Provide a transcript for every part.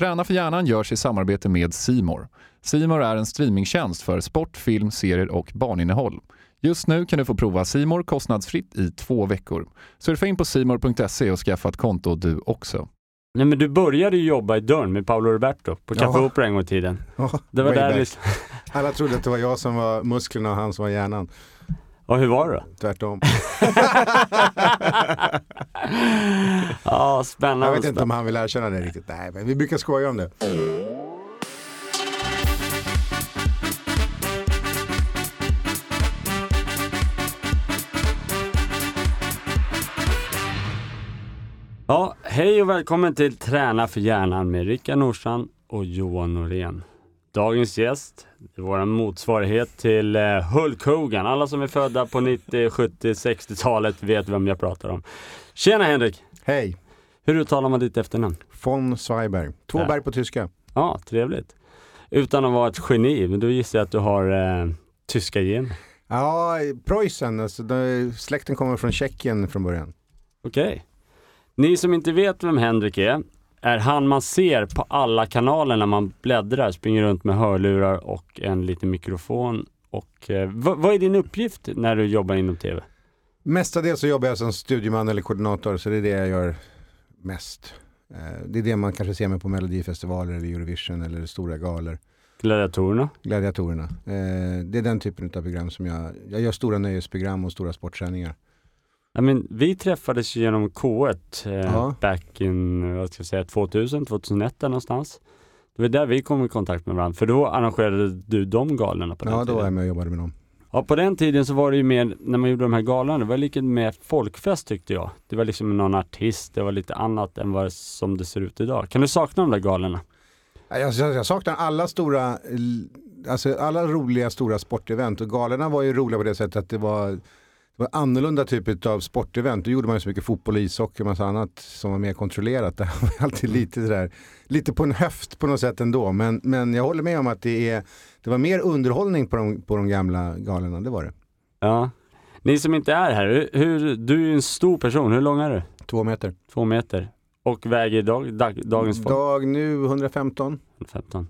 Träna för hjärnan görs i samarbete med Simor. Simor är en streamingtjänst för sport, film, serier och barninnehåll. Just nu kan du få prova Simor kostnadsfritt i två veckor. Surfa in på simor.se och skaffa ett konto du också. Nej men du började ju jobba i dörren med Paolo Roberto på Café Ja. Opera en gång i tiden. Ja, Det var där liksom, Alla trodde att det var jag som var musklerna och han som var hjärnan. Och hur var det då? Tvärtom. Ja, spännande. Jag vet inte om han vill erkänna det riktigt. Nej, men vi brukar skoja om det. Ja, hej och välkommen till Träna för hjärnan med Rickard Nordstrand och Johan Norén. Dagens gäst vår motsvarighet till eh, Hulk Hogan. Alla som är födda på 90, 70, 60-talet vet vem jag pratar om. Tjena Henrik! Hej, Hur uttalar man ditt efternamn? von Zweiberg. Två Ja. berg på tyska. Ja, trevligt. Utan att vara ett geni, men då gissar jag att du har eh, tyska gener. Ja, Preussen, alltså, släkten kommer från Tjeckien från början. Okej. Ni som inte vet vem Henrik är, är han man ser på alla kanaler när man bläddrar, springer runt med hörlurar och en liten mikrofon. Och, eh, vad, vad är din uppgift när du jobbar inom TV? Mestadels så jobbar jag som studieman eller koordinator, så det är det jag gör mest. Eh, Det är det man kanske ser mig på Melodifestivaler eller Eurovision eller stora galor. Gladiatorerna? Gladiatorerna. Eh, Det är den typen av program som jag, jag gör stora nöjesprogram och stora sportsändningar. Ja, men vi träffades ju genom K1 eh, Ja. back in, vad ska jag säga, 2000, 2001 där någonstans. Det var där vi kom i kontakt med varandra, för då arrangerade du de galorna på den Ja, då tiden. var jag med och jobbade med dem. Ja, på den tiden så var det ju mer, när man gjorde de här galorna, det var lite mer folkfest tyckte jag. Det var liksom någon artist, det var lite annat än vad som det ser ut idag. Kan du sakna de där galorna? Ja, Jag, jag, jag saknar alla stora, alltså alla roliga stora sportevent och galorna var ju roliga på det sättet att det var, var annorlunda typ av sportevent. Då gjorde man ju så mycket fotboll, ishockey och massa annat som var mer kontrollerat. Det var alltid lite sådär, lite på en höft på något sätt ändå. Men, men jag håller med om att det, är, det var mer underhållning på de, på de gamla galorna, det var det. Ja. Ni som inte är här, hur, du är ju en stor person, hur lång är du? Två meter. Två meter. Och väger idag, dag, dagens folk? Dag nu 115. 15.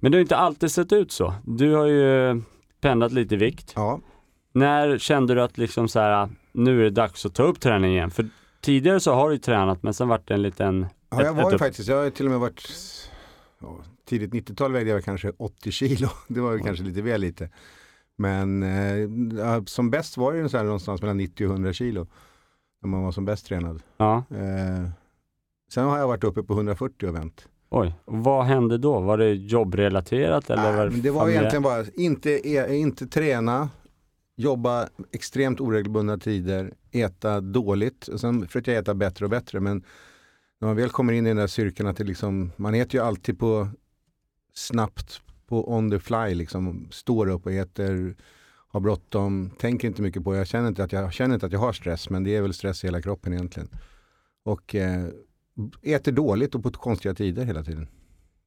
Men du har inte alltid sett ut så. Du har ju pendlat lite i vikt. Ja. När kände du att liksom så här, nu är det dags att ta upp träning igen? För tidigare så har du ju tränat, men sen vart det en liten... Ja, jag var ju faktiskt, jag har till och med varit, ja, tidigt 90-tal vägde jag kanske 80 kilo. Det var ju kanske lite väl lite. Men eh, som bäst var det ju så här någonstans mellan 90 och 100 kilo. När man var som bäst tränad. Ja, Eh, sen har jag varit uppe på 140 och vänt. oj. Vad hände då? Var det jobbrelaterat eller Nej, var men det var egentligen bara, inte, e- inte träna, jobba extremt oregelbundna tider, äta dåligt. Och sen försökte jag äta bättre och bättre. Men när man väl kommer in i den där cirkeln att det liksom, man äter ju alltid på snabbt, på on the fly liksom. Står upp och äter, har bråttom, tänker inte mycket på, jag känner inte att jag, känner inte att jag har stress, men det är väl stress i hela kroppen egentligen. Och eh, äter dåligt och på konstiga tider hela tiden.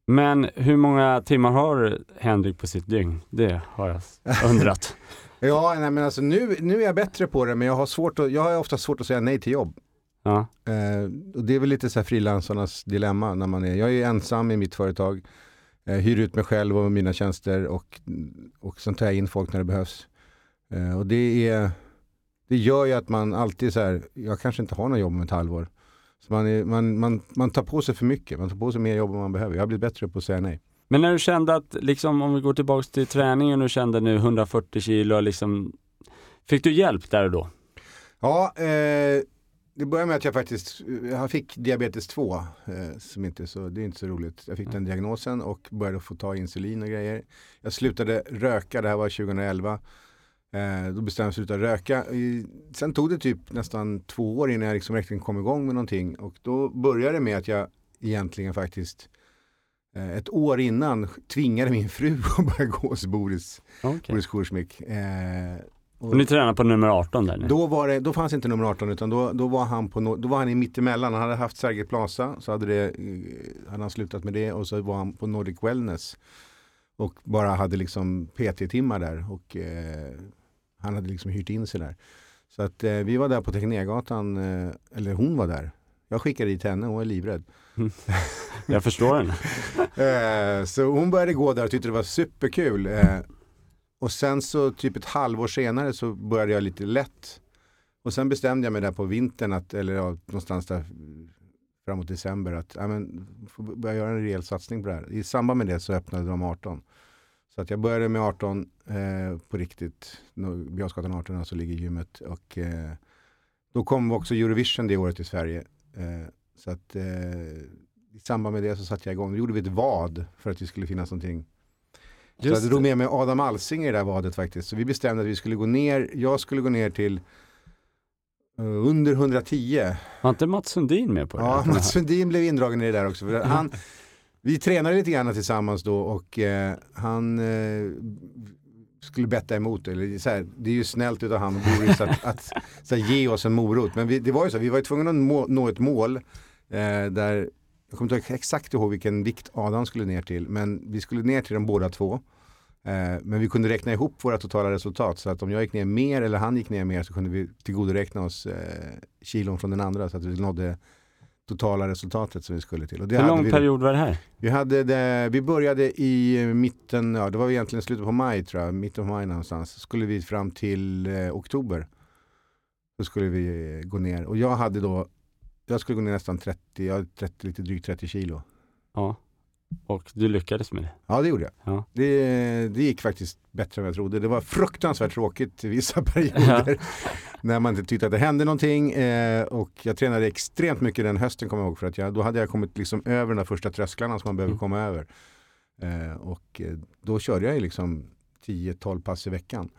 Men hur många timmar har Henrik på sitt dygn? Det har jag undrat. Ja, nej, men alltså nu, nu är jag bättre på det, men jag har, svårt att, jag har ofta svårt att säga nej till jobb. ja. Eh, och det är väl lite så här frilansarnas dilemma när man är, jag är ensam i mitt företag, eh, hyr ut mig själv och mina tjänster och, och sen tar jag in folk när det behövs. Eh, och det, är, det gör ju att man alltid så här, jag kanske inte har något jobb om ett halvår. Så man, är, man, man, man tar på sig för mycket, man tar på sig mer jobb än man behöver. Jag har blivit bättre på att säga nej. Men när du kände att, liksom, om vi går tillbaka till träningen och kände nu 140 kilo, liksom, fick du hjälp där och då? Ja, eh, det började med att jag faktiskt jag fick diabetes 2. Eh, som inte är så, det är inte så roligt. Jag fick den diagnosen och började få ta insulin och grejer. Jag slutade röka, det här var 2011. Eh, då bestämde jag mig för att sluta röka. Sen tog det typ nästan två år innan jag liksom verkligen kom igång med någonting. Och då började det med att jag egentligen faktiskt eh, ett år innan tvingade min fru att börja gå hos Boris, Okay. Boris Kursmik. Eh, Och ni tränar på nummer 18 där nu? då, var det, då fanns inte nummer 18 utan då, då, var han på, no- då var han i mittemellan. Han hade haft Sergel Plaza så hade, det, eh, hade han slutat med det och så var han på Nordic Wellness. Och bara hade liksom PT-timmar där och eh, han hade liksom hyrt in sig där. Så att eh, vi var där på Tegnérgatan, eh, eller hon var där. Jag skickade dit henne, hon var livrädd. Jag förstår henne. Eh, så hon började gå där och tyckte det var superkul. Eh, och sen så typ ett halvår senare så började jag lite lätt. Och sen bestämde jag mig där på vintern, att, eller ja, någonstans där framåt december, att ja, men, får börja göra en rejäl satsning på det här. I samband med det så öppnade de 18. Så att jag började med 18 eh, på riktigt. Björnsgatan 18 alltså ligger gymmet. Och, eh, då kom också Eurovision det året i Sverige. Eh, så att eh, i samband med det så satte jag igång. Då gjorde vi ett vad för att det skulle finnas någonting. så jag drog med mig Adam Alsing i det där vadet faktiskt. Så vi bestämde att vi skulle gå ner. Jag skulle gå ner till uh, under 110. Var inte Mats Sundin med på det? Ja, Mats Sundin blev indragen i det där också. Han, vi tränade lite grann tillsammans då och eh, han eh, skulle betta emot. Eller, så här, det är ju snällt utav han och Boris att, att så här, ge oss en morot. Men vi, det var ju så, vi var ju tvungna att må, nå ett mål eh, där, jag kommer inte exakt ihåg vilken vikt Adam skulle ner till, men vi skulle ner till dem båda två. Eh, men vi kunde räkna ihop våra totala resultat så att om jag gick ner mer eller han gick ner mer så kunde vi tillgodoräkna oss eh, kilon från den andra så att vi nådde totala resultatet som vi skulle till. Och Hur lång vi, period var det här? Vi, hade det, vi började i mitten, ja det var egentligen slutet på maj tror jag, mitten på maj någonstans. Skulle vi fram till eh, oktober. Då skulle vi gå ner och jag hade då, jag skulle gå ner nästan 30, jag 30 lite drygt 30 kilo. Ja. Och du lyckades med det? Ja, det gjorde jag. Ja. Det, det gick faktiskt bättre än jag trodde. Det var fruktansvärt tråkigt i vissa perioder. Ja. när man inte tyckte att det hände någonting. Eh, och jag tränade extremt mycket den hösten kommer jag ihåg. För att jag, då hade jag kommit liksom över de där första trösklarna som man behöver mm. komma över. Eh, och eh, då körde jag ju liksom 10-12 pass i veckan.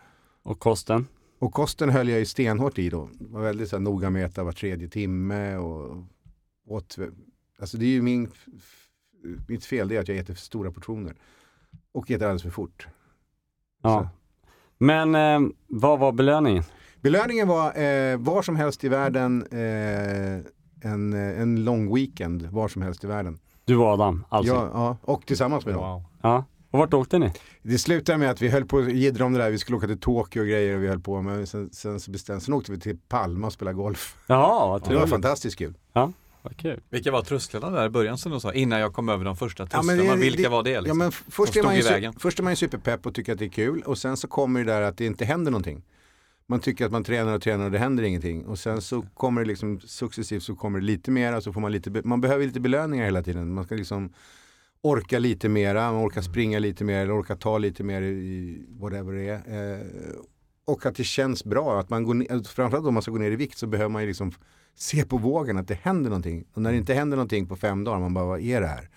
Och kosten? Och kosten höll jag ju stenhårt i då. Var väldigt så här, noga med att äta var tredje timme. Och åt, alltså det är ju min mitt fel är att jag äter för stora portioner. Och äter alldeles för fort. Ja. Så. Men eh, vad var belöningen? Belöningen var eh, var som helst i världen eh, en, en lång weekend var som helst i världen. Du och Adam alltså? Ja, ja och tillsammans med wow. dem. Ja. Och vart åkte ni? Det slutade med att vi höll på att jiddra om det där. Vi skulle åka till Tokyo och grejer och vi höll på. Men sen, sen, så bestämde, sen åkte vi till Palma och spelade golf. Jaha, Det var fantastiskt kul. Ja. Vad Vilka var trösklarna där i början som du sa? Innan jag kom över de första trösklarna. Ja, Vilka det, var det? Liksom, ja, men först, är man ju, först är man ju superpepp och tycker att det är kul och sen så kommer det där att det inte händer någonting. Man tycker att man tränar och tränar och det händer ingenting. Och sen så kommer det liksom successivt så kommer det lite mer. Alltså får man, lite, man behöver lite belöningar hela tiden. Man ska liksom orka lite mera, man orkar springa lite mer eller orka ta lite mer i whatever det är. Eh, och att det känns bra. Att man går ner, framförallt om man ska gå ner i vikt så behöver man ju liksom se på vågen att det händer någonting. Och när det inte händer någonting på fem dagar, man bara vad är det här?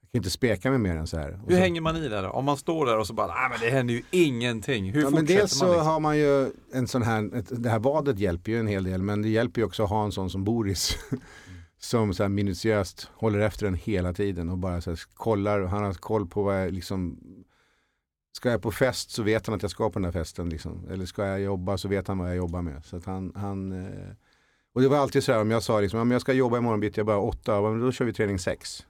Jag kan inte speka mig mer än så här. Hur så, hänger man i där då? Om man står där och så bara, nej men det händer ju ingenting. Hur ja, fortsätter men dels så man liksom? har man ju en sån här, ett, det här vadet hjälper ju en hel del, men det hjälper ju också att ha en sån som Boris. som så här minutiöst håller efter den hela tiden och bara så här, kollar, han har koll på vad jag liksom Ska jag på fest så vet han att jag ska på den där festen. Liksom. Eller ska jag jobba så vet han vad jag jobbar med. Så att han, han eh, och det var alltid så här om jag sa liksom, om jag ska jobba imorgon bitti, jag bara åtta, då kör vi träning sex.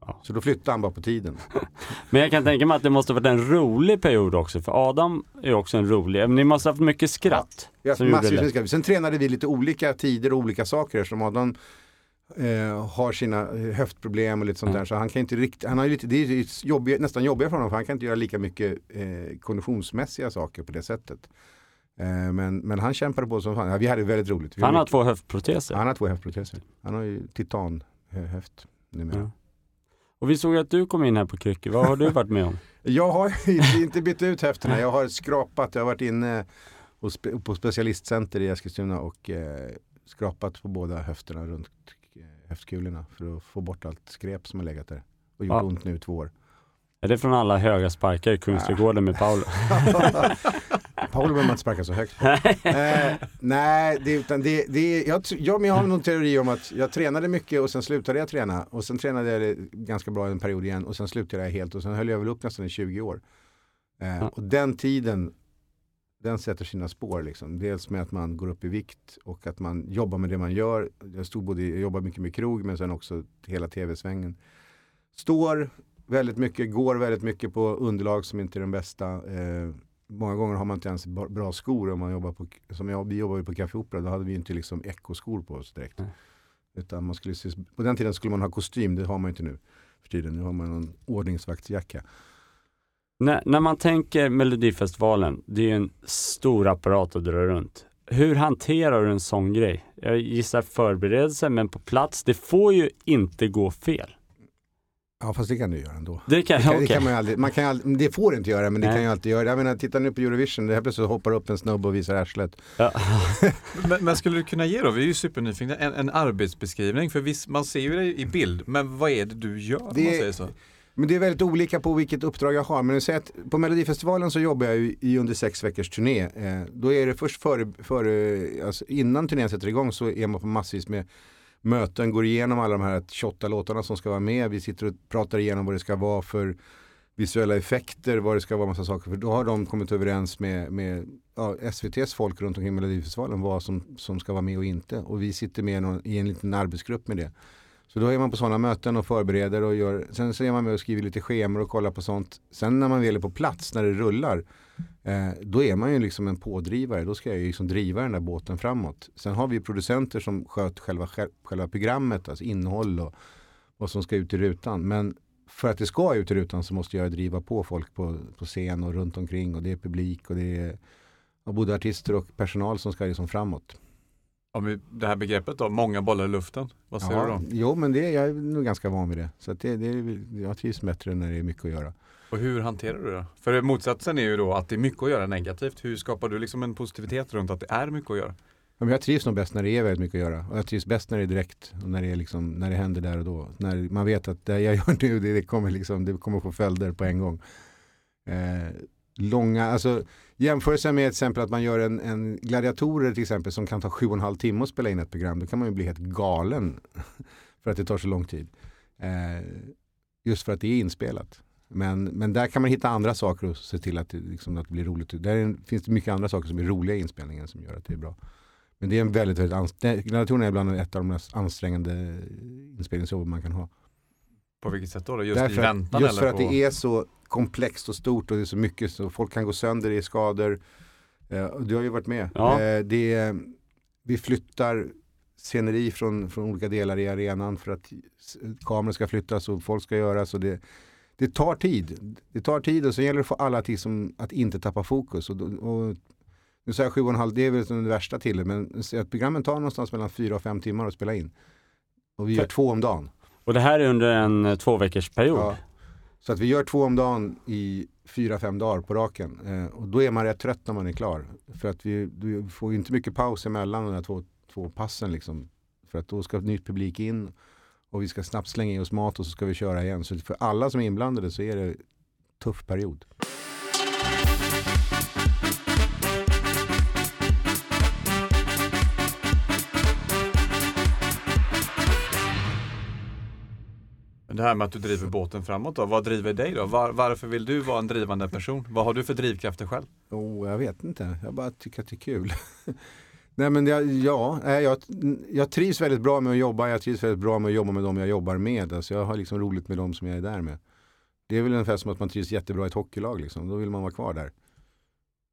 Ja. Så då flyttade han bara på tiden. Men jag kan tänka mig att det måste varit en rolig period också, för Adam är också en rolig, men ni måste ha haft mycket skratt. Ja, vi massvis med skratt. Sen tränade vi lite olika tider och olika saker eftersom Adam eh, har sina eh, höftproblem och lite sånt ja. där. Så han kan inte riktigt, han har lite, det är jobbig, nästan jobbigare för honom för han kan inte göra lika mycket eh, konditionsmässiga saker på det sättet. Eh, men, men han kämpade på som fan. Ja, vi hade väldigt roligt. han har två höftproteser. Han har två höftproteser. Han har ju titanhöft numera. Ja. Och vi såg att du kom in här på kryckor. Vad har du varit med om? jag har inte bytt ut höfterna. Jag har skrapat. Jag har varit inne på specialistcenter i Eskilstuna och eh, skrapat på båda höfterna runt eh, höftkulorna för att få bort allt skräp som har legat där och gjort ja. ont nu i två år. Är det från alla höga sparkar i Kungsträdgården med Paolo? Paolo behöver man inte sparka så högt eh, Nej, det, utan det, det, jag, jag, jag har någon teori om att jag tränade mycket och sen slutade jag träna. Och sen tränade jag ganska bra en period igen och sen slutade jag helt och sen höll jag väl upp nästan i 20 år. Eh, och den tiden, den sätter sina spår. Liksom. Dels med att man går upp i vikt och att man jobbar med det man gör. Jag, stod både, jag jobbar mycket med krog men sen också hela tv-svängen. Står väldigt mycket, går väldigt mycket på underlag som inte är de bästa. Eh, många gånger har man inte ens bra skor om man jobbar på, som jag, vi jobbade på Café Opera, då hade vi inte liksom ekoskor på oss direkt. Utan man skulle, på den tiden skulle man ha kostym, det har man inte nu för tiden. Nu har man en ordningsvaktsjacka. När, när man tänker Melodifestivalen, det är en stor apparat att dra runt. Hur hanterar du en sån grej? Jag gissar förberedelse, men på plats, det får ju inte gå fel. Ja fast det kan du göra ändå. Det kan, det kan, okay. det kan man aldrig, man kan aldrig, det får inte göra men det Nej. kan ju alltid göra. Jag menar titta nu på Eurovision, det här plötsligt hoppar upp en snubbe och visar arslet. Ja. men, men, skulle du kunna ge då, vi är ju supernyfikna, en, en arbetsbeskrivning? För visst, man ser ju det i bild, men vad är det du gör? Det, man säger så? Men det är väldigt olika på vilket uppdrag jag har. Men att på Melodifestivalen så jobbar jag i under sex veckors turné. Eh, då är det först före, före alltså innan turnén sätter igång så är man på massvis med möten, går igenom alla de här 28 låtarna som ska vara med. Vi sitter och pratar igenom vad det ska vara för visuella effekter, vad det ska vara massa saker. För då har de kommit överens med, med ja, SVTs folk runt omkring Melodifestivalen vad som, som ska vara med och inte. Och vi sitter med någon, i en liten arbetsgrupp med det. Så då är man på sådana möten och förbereder och gör, sen så är man med och skriver lite schemer och kollar på sånt. Sen när man väl är på plats, när det rullar, eh, då är man ju liksom en pådrivare. Då ska jag ju liksom driva den där båten framåt. Sen har vi producenter som sköter själva, själva programmet, alltså innehåll och vad som ska ut i rutan. Men för att det ska ut i rutan så måste jag driva på folk på, på scen och runt omkring och det är publik och det är både artister och personal som ska liksom framåt. Om vi, det här begreppet då, många bollar i luften, vad säger ja, du då? Jo, men det, jag är nog ganska van vid det. Så det, det, jag trivs bättre när det är mycket att göra. Och hur hanterar du det? För motsatsen är ju då att det är mycket att göra negativt. Hur skapar du liksom en positivitet runt att det är mycket att göra? Ja, jag trivs nog bäst när det är väldigt mycket att göra. Och jag trivs bäst när det är direkt och när det, är liksom, när det händer där och då. När man vet att det jag gör nu, det, kommer, liksom, det kommer få följder på en gång. Eh, långa, alltså jämförelsen med till exempel att man gör en, en gladiatorer till exempel som kan ta sju och en halv timme att spela in ett program. Då kan man ju bli helt galen för att det tar så lång tid. Eh, just för att det är inspelat. Men, men där kan man hitta andra saker och se till att det, liksom, att det blir roligt. Där finns det mycket andra saker som är roliga i inspelningen som gör att det är bra. Men det är en väldigt, väldigt ansträngande, gladiatorerna är bland ett av de mest ansträngande inspelningsjobb man kan ha. På vilket sätt då? Just Därför, i väntan? Just för att det är så komplext och stort och det är så mycket så folk kan gå sönder i skador. Eh, du har ju varit med. Ja. Eh, det, vi flyttar sceneri från, från olika delar i arenan för att kameror ska flyttas och folk ska göras. Och det, det tar tid. Det tar tid och så gäller det få alla till som, att inte tappa fokus. Och, och, nu säger jag sju och en halv, det är väl det värsta till men att programmen tar någonstans mellan fyra och fem timmar att spela in. Och vi gör två om dagen. Och det här är under en eh, två period? Ja. Så att vi gör två om dagen i fyra, fem dagar på raken. Eh, och då är man rätt trött när man är klar. För att vi, vi får inte mycket paus emellan de där två, två passen. Liksom. För att då ska nytt publik in och vi ska snabbt slänga i oss mat och så ska vi köra igen. Så för alla som är inblandade så är det tuff period. Det här med att du driver båten framåt då, vad driver dig då? Var, varför vill du vara en drivande person? Vad har du för drivkrafter själv? Oh, jag vet inte, jag bara tycker att det är kul. Nej men jag, ja, jag, jag trivs väldigt bra med att jobba, jag trivs väldigt bra med att jobba med dem jag jobbar med. Alltså jag har liksom roligt med dem som jag är där med. Det är väl ungefär som att man trivs jättebra i ett hockeylag, liksom. då vill man vara kvar där.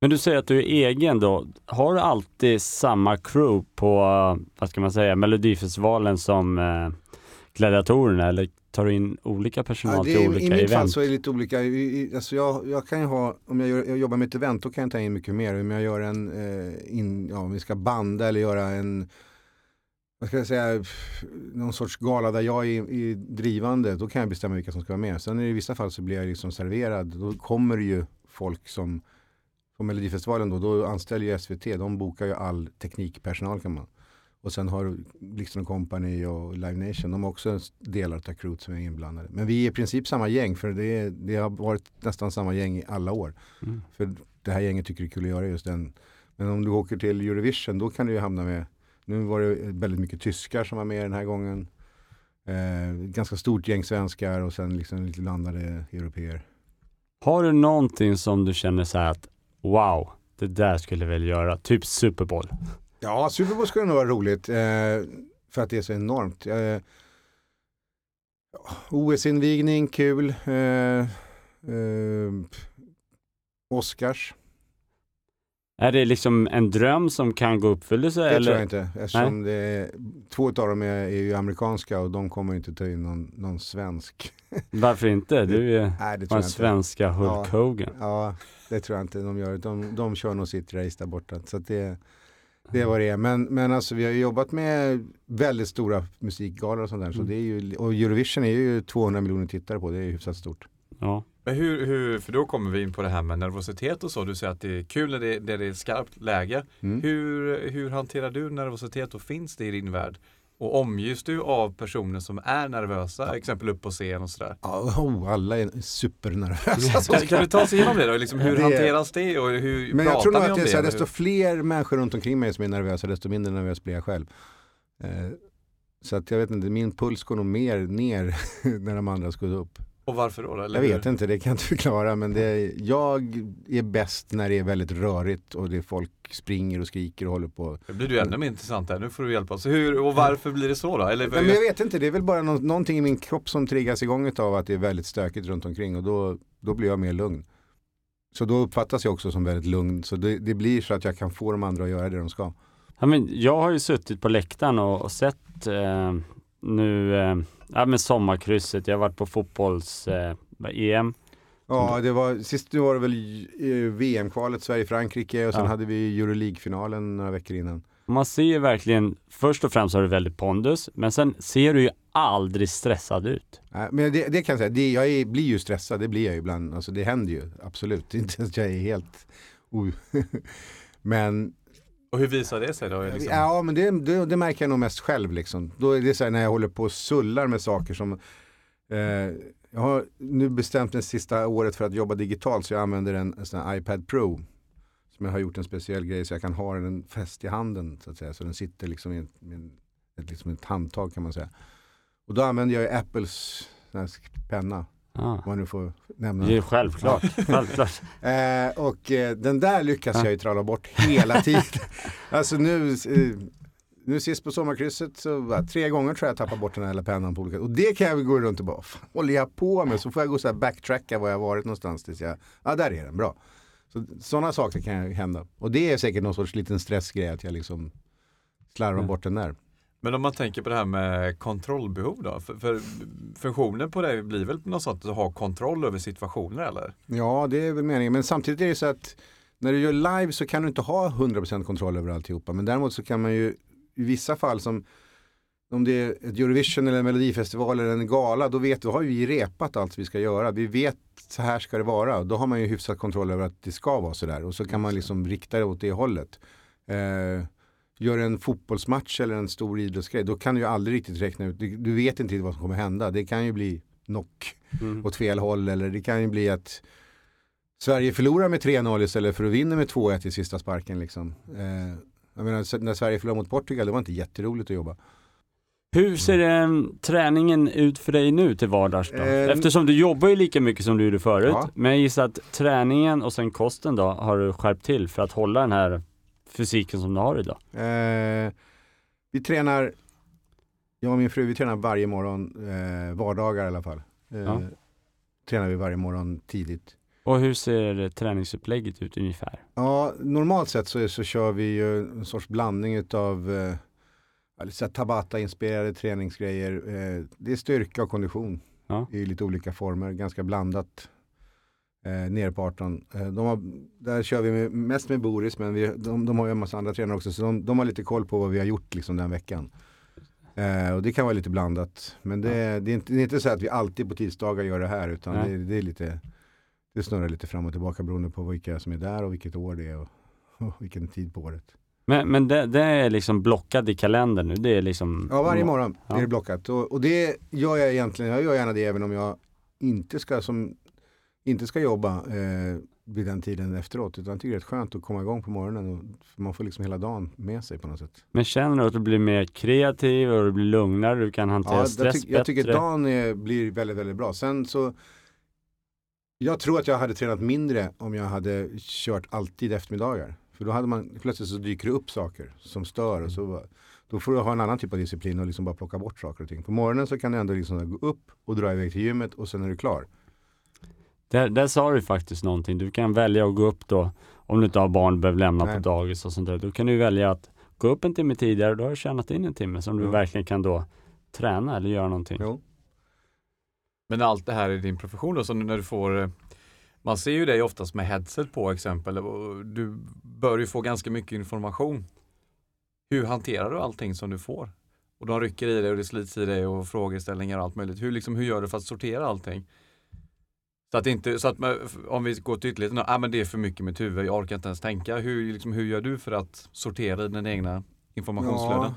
Men du säger att du är egen då. Har du alltid samma crew på, vad ska man säga, Melodifestivalen som eh, gladiatorerna eller tar du in olika personal ja, till olika event? I mitt fall så är det lite olika. Alltså jag, jag kan ha, om jag, gör, jag, jobbar med ett event då kan jag ta in mycket mer. Om jag gör en, eh, in, ja, om vi ska banda eller göra en vad ska jag säga, någon sorts gala där jag är, är drivande, då kan jag bestämma vilka som ska vara med. Sen i vissa fall så blir jag liksom serverad, då kommer det ju folk som på Melodifestivalen då, då anställer ju SVT, de bokar ju all teknikpersonal kan man. Och sen har Blixten Company och Live Nation, de har också delar av crewet som är inblandade. Men vi är i princip samma gäng för det, är, det har varit nästan samma gäng i alla år. Mm. För det här gänget tycker det är kul att göra just den. Men om du åker till Eurovision då kan du ju hamna med, nu var det väldigt mycket tyskar som var med den här gången. Eh, ganska stort gäng svenskar och sen liksom lite landade europeer. Har du någonting som du känner så här att wow, det där skulle jag väl göra, typ Super Bowl? Ja, Super Bowl skulle nog vara roligt. Eh, för att det är så enormt. Eh, OS-invigning, kul. Eh, eh, Oscars. Är det liksom en dröm som kan gå uppfyllelse? Det eller? tror jag inte. Eftersom det är, två av dem är, är ju amerikanska och de kommer inte ta in någon, någon svensk. Varför inte? Du är Nej, det tror den svenska Hulk Ja. Hogan. Ja, det tror jag inte de gör. De, de kör nog sitt race där borta. Så det, det är vad det är. Men, men alltså, vi har ju jobbat med väldigt stora musikgalor och sånt där. Så Mm. det är ju, och Eurovision är ju 200 miljoner tittare på. Det är ju hyfsat stort. Ja. Men hur, hur, för då kommer vi in på det här med nervositet och så. Du säger att det är kul när det, när det är skarpt läge. Mm. Hur, hur hanterar du nervositet och finns det i din värld? Och omges du av personer som är nervösa, exempel upp på scen och sådär? Ja, oh, alla är supernervösa. Kan, kan du ta oss igenom det då? Liksom, hur Det- hanteras det och hur Men jag pratar tror nog att om det är så här, desto fler människor runt omkring mig som är nervösa, desto mindre nervös blir jag själv. Eh, så att jag vet inte, min puls går nog mer ner när de andra ska upp. Och varför då? Eller Jag vet inte, det kan jag inte förklara. Men det är, jag är bäst när det är väldigt rörigt och det är folk springer och skriker och håller på. Det blir du ännu mer intressant här. Nu får du hjälpa oss. Hur och varför blir det så då? Eller, Nej, men jag vet inte, det är väl bara nå- någonting i min kropp som triggas igång av att det är väldigt stökigt runt omkring och då, då blir jag mer lugn. Så då uppfattas jag också som väldigt lugn. Så det, det blir så att jag kan få de andra att göra det de ska. Ja, men jag har ju suttit på läktaren och, och sett eh, nu eh, ja, men sommarkrysset. Jag har varit på fotbolls-EM. Ja, det var, sist var det väl eh, VM-kvalet Sverige-Frankrike och sen Ja. hade vi Euroleague-finalen några veckor innan. Man ser ju verkligen, först och främst har du väldigt pondus, men sen ser du ju aldrig stressad ut. Nej, Men det, det kan jag säga, det, jag är, blir ju stressad, det blir jag ju ibland. Alltså det händer ju, absolut. Inte att jag är helt... men och hur visar det sig då? Liksom? ja, men det, det, det märker jag nog mest själv liksom. Då är det så här när jag håller på och sullar med saker som eh, jag har nu bestämt det sista året för att jobba digitalt så jag använder en, en sån här iPad Pro. Som jag har gjort en speciell grej så jag kan ha den fäst i handen så att säga. Så den sitter liksom i en, ett, liksom ett handtag kan man säga. Och då använder jag Apples penna. Om man nu får nämna. Det är självklart. självklart. Eh, och eh, den där lyckas Ja. jag ju tralla bort hela tiden. alltså nu, eh, nu sist på sommarkrysset så va, tre gånger tror jag jag tappar bort den här hela pennan på olika Och det kan jag väl gå runt och bara, "Vad fan håller jag på med? Så får jag gå så här backtracka var jag varit någonstans tills jag, ja där är den, bra. Så, sådana saker kan ju hända. Och det är säkert någon sorts liten stressgrej att jag liksom slarvar Mm. bort den där. Men om man tänker på det här med kontrollbehov då? För, för funktionen på det blir väl något sånt att ha kontroll över situationer eller? Ja, det är väl meningen. Men samtidigt är det så att när du gör live så kan du inte ha 100% kontroll över alltihopa. Men däremot så kan man ju i vissa fall som om det är ett Eurovision eller en melodifestival eller en gala, då vet du, då har vi repat allt vi ska göra. Vi vet så här ska det vara. Då har man ju hyfsat kontroll över att det ska vara så där. Och så kan man liksom rikta det åt det hållet. Eh, gör en fotbollsmatch eller en stor idrottsgrej, då kan du ju aldrig riktigt räkna ut, du du vet inte vad som kommer hända. Det kan ju bli knock Mm. åt fel håll eller det kan ju bli att Sverige förlorar med 3-0 istället för att vinna med 2-1 i sista sparken. Liksom. Eh, jag menar, när Sverige förlorade mot Portugal, det var inte jätteroligt att jobba. Hur ser eh, träningen ut för dig nu till vardags då? Eh, Eftersom du jobbar ju lika mycket som du gjorde förut. Ja. Men jag gissar att träningen och sen kosten då har du skärpt till för att hålla den här fysiken som du har idag. Eh, vi tränar, jag och min fru, vi tränar varje morgon, eh, vardagar i alla fall. Eh, Ja. Tränar vi varje morgon tidigt. Och hur ser träningsupplägget ut ungefär? Ja, normalt sett så, så kör vi ju en sorts blandning utav eh, Tabata-inspirerade träningsgrejer. Eh, det är styrka och kondition Ja. i lite olika former, ganska blandat. Eh, nere på 18. Eh, de har, där kör vi med, mest med Boris, men vi, de, de har ju en massa andra tränare också, så de, de har lite koll på vad vi har gjort liksom, den veckan. Eh, och det kan vara lite blandat. Men det, det, är inte, det är inte så att vi alltid på tisdagar gör det här, utan Nej. det, det är lite det snurrar lite fram och tillbaka beroende på vilka som är där och vilket år det är och, och vilken tid på året. Men, men det, det är liksom blockat i kalendern nu? Det är liksom... Ja, varje morgon Ja. är det blockat. Och, och det gör jag egentligen, jag gör gärna det även om jag inte ska, som, inte ska jobba eh, vid den tiden efteråt. Utan jag tycker det är rätt skönt att komma igång på morgonen. Och, man får liksom hela dagen med sig på något sätt. Men känner du att du blir mer kreativ och du blir lugnare, du kan hantera Ja, jag, stress tyck, jag tycker bättre? dagen är, blir väldigt, väldigt bra. Sen så jag tror att jag hade tränat mindre om jag hade kört alltid eftermiddagar. För då hade man, plötsligt så dyker det upp saker som stör och så då får du ha en annan typ av disciplin och liksom bara plocka bort saker och ting. På morgonen så kan du ändå liksom gå upp och dra iväg till gymmet och sen är du klar. Där, där sa du faktiskt någonting. Du kan välja att gå upp då om du inte har barn behöver lämna Nej. på dagis och sånt där. Då kan du välja att gå upp en timme tidigare, då har du tjänat in en timme som du Ja. verkligen kan då träna eller göra någonting. Jo. Men allt det här i din profession då, så när du får eh, man ser ju dig oftast med headset på exempel och du bör ju få ganska mycket information. Hur hanterar du allting som du får? Och de rycker i dig och det slits i dig och frågeställningar och allt möjligt. Hur, liksom, hur gör du för att sortera allting? Så att inte, så att man, om vi går till ytterligheten, ah, äh, men det är för mycket med huvud, jag orkar inte ens tänka. Hur, liksom, hur gör du för att sortera i dina egna informationsflöden? Ja.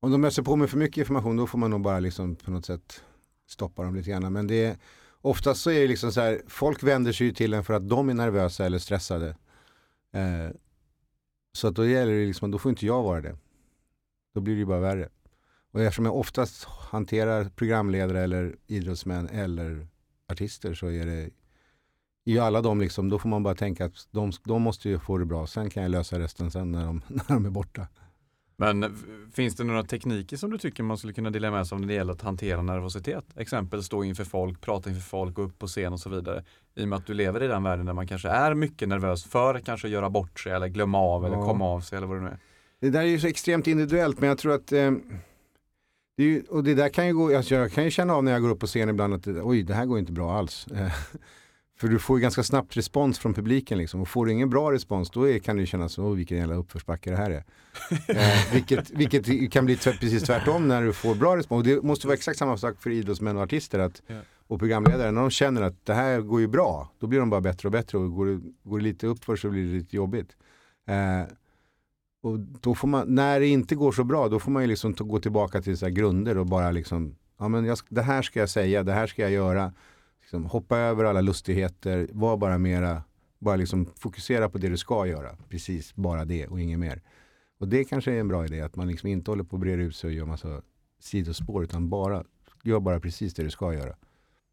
Om de öser på med för mycket information då får man nog bara liksom på något sätt stoppa dem lite grann. Men det är, oftast så är det liksom så här, folk vänder sig ju till en för att de är nervösa eller stressade. Eh, så att då gäller det liksom, då får inte jag vara det. Då blir det ju bara värre. Och eftersom jag oftast hanterar programledare eller idrottsmän eller artister så är det i alla de liksom, då får man bara tänka att de, de måste ju få det bra. Sen kan jag lösa resten sen när de, när de är borta. Men finns det några tekniker som du tycker man skulle kunna dela med sig av när det gäller att hantera nervositet? Exempel stå inför folk, prata inför folk, gå upp på scen och så vidare. I och med att du lever i den världen där man kanske är mycket nervös för att kanske göra bort sig eller glömma av eller Ja. komma av sig eller vad det nu är. Det där är ju så extremt individuellt men jag tror att eh, det ju, och det där kan ju gå, alltså jag kan ju känna av när jag går upp på scen ibland att oj det här går inte bra alls. För du får ju ganska snabbt respons från publiken liksom och får du ingen bra respons då är, kan det ju kännas som, vilken jävla uppförsbacke det här är. Eh, vilket, vilket kan bli precis tvärtom när du får bra respons. Och det måste vara exakt samma sak för idrottsmän och artister att, Ja. och programledare. När de känner att det här går ju bra, då blir de bara bättre och bättre och går går det lite uppför så blir det lite jobbigt. Eh, och då får man, när det inte går så bra, då får man ju liksom gå tillbaka till så här grunder och bara liksom, ja men jag, det här ska jag säga, det här ska jag göra. Liksom, hoppa över alla lustigheter, var bara mera, bara liksom fokusera på det du ska göra. Precis, bara det och inget mer. Och det kanske är en bra idé, att man liksom inte håller på och breder ut sig och gör massa sidospår, utan bara, gör bara precis det du ska göra.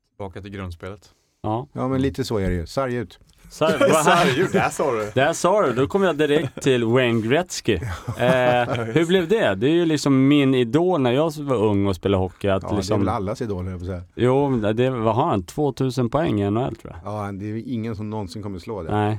Tillbaka till grundspelet. Ja. Ja men lite så är det ju, sarg ut. Där sa du. Där sa du, då kom jag direkt till Wayne Gretzky. Eh, hur blev det? Det är ju liksom min idol när jag var ung och spelade hockey. Att Ja, det är liksom, väl allas idol höll jag på säga. Jo, det, vad har han? 2000 poäng i NHL tror jag. Ja, det är ingen som någonsin kommer slå det. Nej.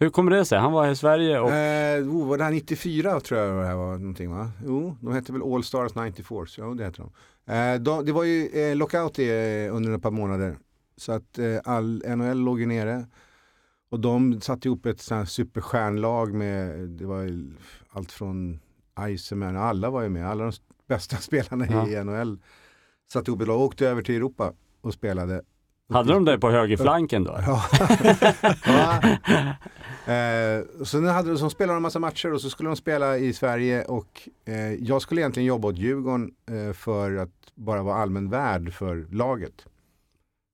Hur kommer det sig? Han var i Sverige och... Eh, oh, var det här 94 tror jag det här var någonting va? Jo, de hette väl All Stars 94, så jo det heter de. Eh, de det var ju eh, lockout i, under ett par månader. Så att eh, all NHL låg ju nere. Och de satte ihop ett sånt här superstjärnlag med, det var ju allt från Iceman, alla var ju med, alla de bästa spelarna Ja. i NHL. Satte ihop ett lag och åkte över till Europa och spelade. Hade de det på högerflanken då? Ja. ja. Eh, så hade de, så spelade de en massa matcher och så skulle de spela i Sverige och eh, jag skulle egentligen jobba åt Djurgården eh, för att bara vara allmän värd för laget.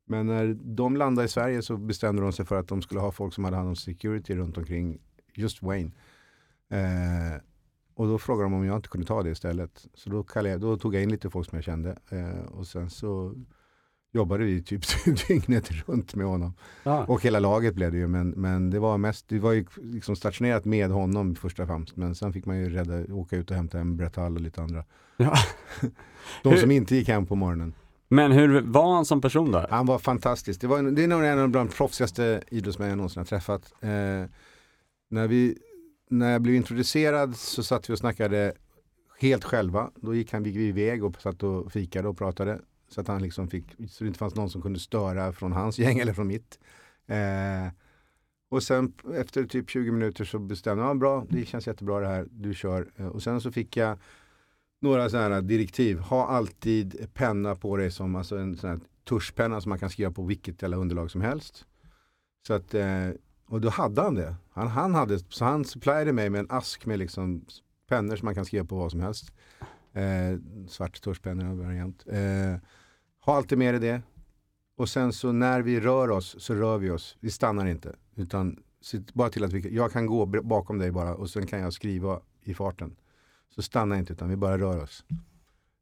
Men när de landade i Sverige så bestämde de sig för att de skulle ha folk som hade hand om security runt omkring just Wayne. Eh, och då frågade de om jag inte kunde ta det istället. Så då, kallade jag, då tog jag in lite folk som jag kände eh, och sen så jobbade vi typ dygnet runt med honom. Ja. Och hela laget blev det ju, men, men det var mest, det var ju liksom stationerat med honom första främst. Men sen fick man ju rädda, åka ut och hämta en Brett och lite andra. Ja. De som inte gick hem på morgonen. Men hur var han som person då? Han var fantastisk. Det, var, en- det är nog en av de proffsigaste idrottsmän jag någonsin har träffat. Eh, när, vi, när jag blev introducerad så satt vi och snackade helt själva. Då gick han gick vi iväg och satt och fikade och pratade. Så att han liksom fick, så det inte fanns någon som kunde störa från hans gäng eller från mitt. Eh, och sen efter typ 20 minuter så bestämde jag, ja, bra, det känns jättebra det här, du kör. Eh, och sen så fick jag några sådana här direktiv. Ha alltid penna på dig som alltså en sån här tuschpenna som man kan skriva på vilket jävla underlag som helst. Så att, eh, och då hade han det. Han, han hade, så han supplyade mig med en ask med liksom pennor som man kan skriva på vad som helst. Eh, svart tuschpennor variant. Eh, ha alltid med dig det. Och sen så när vi rör oss så rör vi oss. Vi stannar inte. Utan bara till att vi, jag kan gå bakom dig bara och sen kan jag skriva i farten. Så stanna inte utan vi bara rör oss.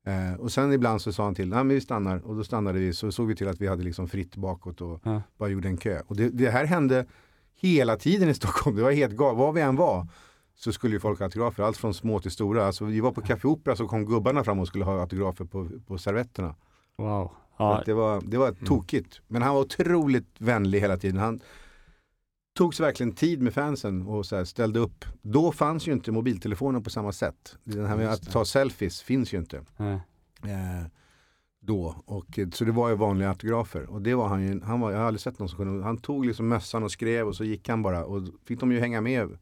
Eh, och sen ibland så sa han till, nej men vi stannar och då stannade vi så såg vi till att vi hade liksom fritt bakåt och Ja. bara gjorde en kö. Och det, det här hände hela tiden i Stockholm, det var helt galet, var vi än var så skulle ju folk ha autografer, allt från små till stora. Alltså vi var på Café Opera så kom gubbarna fram och skulle ha autografer på, på servetterna. Wow. Ja, det var, det var tokigt. Men han var otroligt vänlig hela tiden. Han, togs verkligen tid med fansen och så ställde upp. Då fanns ju inte mobiltelefonen på samma sätt. Den här med att ta selfies finns ju inte. Eh, då. Och, eh, så det var ju vanliga autografer. Och det var han ju, han var, jag har aldrig sett någon som kunde, han tog liksom mössan och skrev och så gick han bara. Och fick de ju hänga med.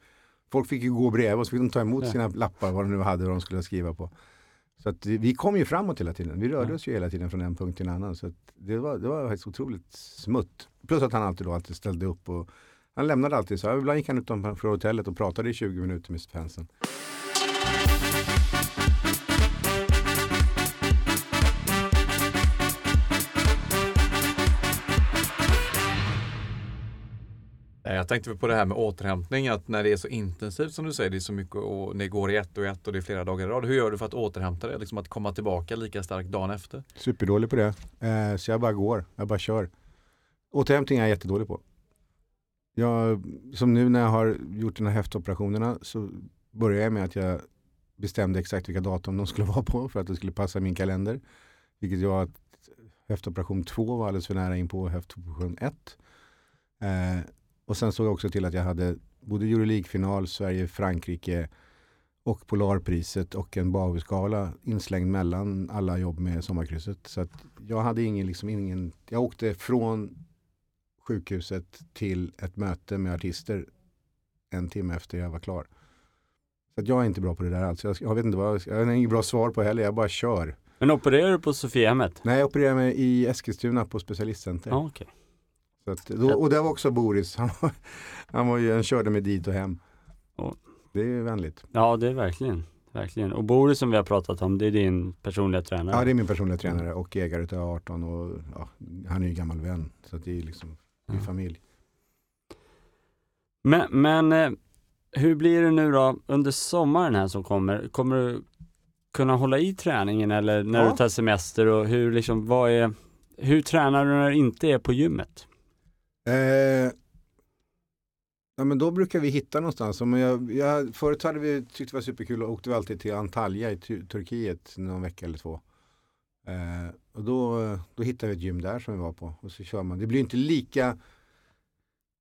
Folk fick ju gå bredvid och så fick de ta emot sina lappar, vad de nu hade, vad de skulle skriva på. Så att vi kom ju framåt hela tiden. Vi rörde oss ju hela tiden från en punkt till en annan. Så det var, det var faktiskt otroligt smutt. Plus att han alltid då alltid ställde upp och han lämnade alltid så. Ibland gick han utanför hotellet och pratade i 20 minuter med fansen. Jag tänkte på det här med återhämtning, att när det är så intensivt som du säger, det är så mycket och det går i ett och ett och det är flera dagar i rad. Hur gör du för att återhämta dig? Liksom att komma tillbaka lika starkt dagen efter? Superdålig på det. Eh, så jag bara går, jag bara kör. Återhämtning är jag jättedålig på. Jag, som nu när jag har gjort de här höftoperationerna så började jag med att jag bestämde exakt vilka datum de skulle vara på för att det skulle passa min kalender. Vilket var att höftoperation 2 var alldeles för nära in på höftoperation 1. Eh, och sen såg jag också till att jag hade både Euroleague-final, Sverige-Frankrike och Polarpriset och en Bauerskala inslängd mellan alla jobb med sommarkrysset. Så att jag hade ingen, liksom ingen, jag åkte från sjukhuset till ett möte med artister en timme efter jag var klar. Så att jag är inte bra på det där alls. Jag, jag vet inte vad, jag har inget bra svar på heller, jag bara kör. Men opererar du på Sofiahemmet? Nej, jag opererade mig i Eskilstuna på specialistcenter. Ja, okej. Så att, då, och det var också Boris, han, var, han, var ju, han körde mig dit och hem. Ja. Det är vänligt. Ja, det är verkligen. Verkligen. Och Boris som vi har pratat om, det är din personliga tränare? Ja, det är min personliga tränare och ägare till 18 och ja, han är ju gammal vän. Så det är liksom är Ja. familj. Men, men eh, hur blir det nu då under sommaren här som kommer? Kommer du kunna hålla i träningen eller när Ja. du tar semester och hur liksom, vad är, hur tränar du när du inte är på gymmet? Eh, ja, men då brukar vi hitta någonstans. Jag, jag, förut hade vi tyckt det var superkul och åkte vi alltid till Antalya i Tur- Turkiet någon vecka eller två. Eh, och då, då hittar vi ett gym där som vi var på. Och så kör man. Det blir inte lika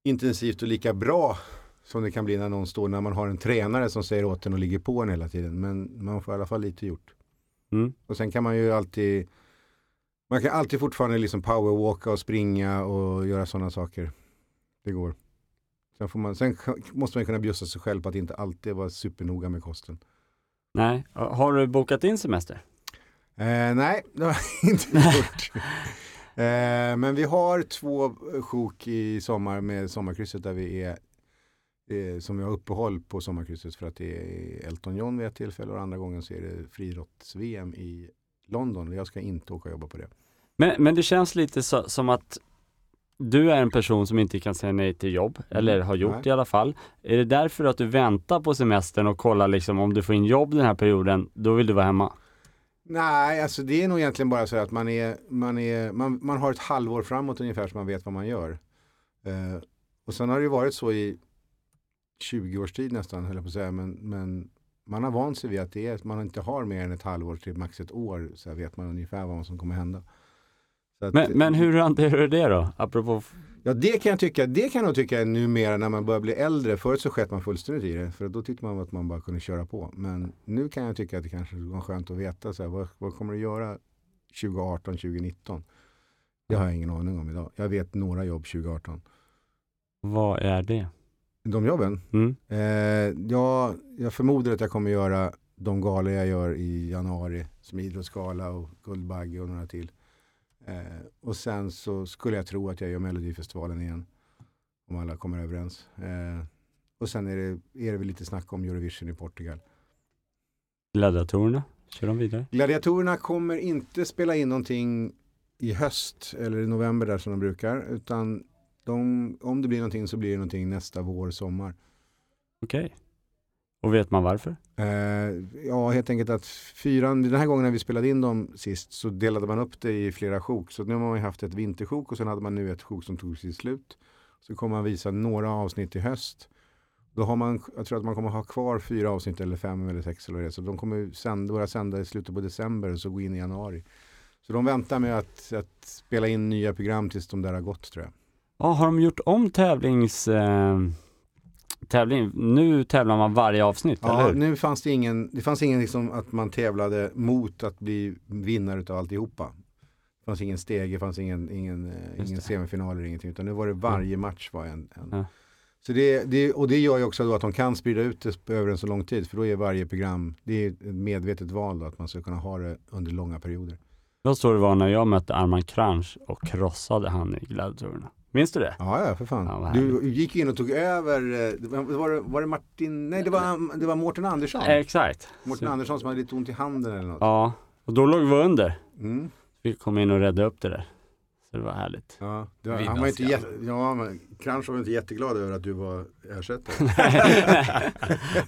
intensivt och lika bra som det kan bli när någon står när man har en tränare som säger åt en och ligger på en hela tiden. Men man får i alla fall lite gjort. Mm. Och sen kan man ju alltid man kan alltid fortfarande liksom powerwalka och springa och göra sådana saker. Det går. Sen, får man, sen måste man kunna bjussa sig själv på att inte alltid vara supernoga med kosten. Nej, har du bokat in semester? Eh, nej, det har jag inte gjort. eh, men vi har två sjok i sommar med sommarkrysset där vi är eh, som vi har uppehåll på sommarkrysset för att det är Elton John vid ett tillfälle och andra gången så är det friidrotts-VM i London. Jag ska inte åka och jobba på det. Men, men det känns lite så, som att du är en person som inte kan säga nej till jobb, eller har gjort Nej. i alla fall. Är det därför att du väntar på semestern och kollar liksom om du får in jobb den här perioden, då vill du vara hemma? Nej, alltså det är nog egentligen bara så att man, är, man, är, man, man har ett halvår framåt ungefär så man vet vad man gör. Eh, och sen har det ju varit så i 20 års tid nästan, höll jag på att säga. Men, men man har vant sig vid att det är, man inte har mer än ett halvår till max ett år. Så vet man ungefär vad som kommer hända. Att, Men, men hur hanterar du det då? Apropå, Ja, det kan jag tycka. Det kan jag nog tycka numera när man börjar bli äldre. Förut så sket man fullständigt i det. För då tyckte man att man bara kunde köra på. Men nu kan jag tycka att det kanske var skönt att veta. Så här, vad, vad kommer du göra 2018, 2019? Det har jag ingen aning om idag. Jag vet några jobb 2018. vad är det? De jobben? Mm. Eh, ja, jag förmodar att jag kommer göra de galor jag gör i januari. Som Idrottsgala och Guldbagge och några till. Eh, och sen så skulle jag tro att jag gör Melodifestivalen igen. Om alla kommer överens. Eh, och sen är det, är det väl lite snack om Eurovision i Portugal. Gladiatorerna, kör de vidare? Gladiatorerna kommer inte spela in någonting i höst eller i november där som de brukar. Utan de, om det blir någonting så blir det någonting nästa vår, sommar. Okej. Och vet man varför? Eh, ja, helt enkelt att fyran, den här gången när vi spelade in dem sist så delade man upp det i flera sjok. Så nu har man ju haft ett vintersjok och sen hade man nu ett sjok som tog sitt slut. Så kommer man visa några avsnitt i höst. Då har man, jag tror att man kommer ha kvar fyra avsnitt eller fem eller sex eller det. Så de kommer sända, börja sända i slutet på december och så gå in i januari. Så de väntar med att, att spela in nya program tills de där har gått tror jag. Ja, har de gjort om tävlings... Eh, tävling? Nu tävlar man varje avsnitt, eller Ja, hur? nu fanns det ingen, det fanns ingen liksom att man tävlade mot att bli vinnare utav alltihopa. Det fanns ingen steg, det fanns ingen, ingen, eh, Just ingen semifinal eller ingenting. Utan nu var det varje match var en. en. Ja. Så det, det, och det gör ju också då att de kan sprida ut det över en så lång tid. För då är varje program, det är ett medvetet val då, att man ska kunna ha det under långa perioder. Vad så det var när jag mötte Arman Kranch och krossade han i gladiatorerna. Minns du det? Ja, ja för fan. Ja, du gick in och tog över, eh, var, det, var det Martin, nej det var, det var Mårten Andersson. Exakt. Mårten Så- Andersson som hade lite ont i handen eller något. Ja, och då låg vi under. Mm. Vi kom in och räddade upp det där. Så det var härligt. Ja, det var, han var inte jätte, ja, men Kranch var inte jätteglad över att du var ersättare.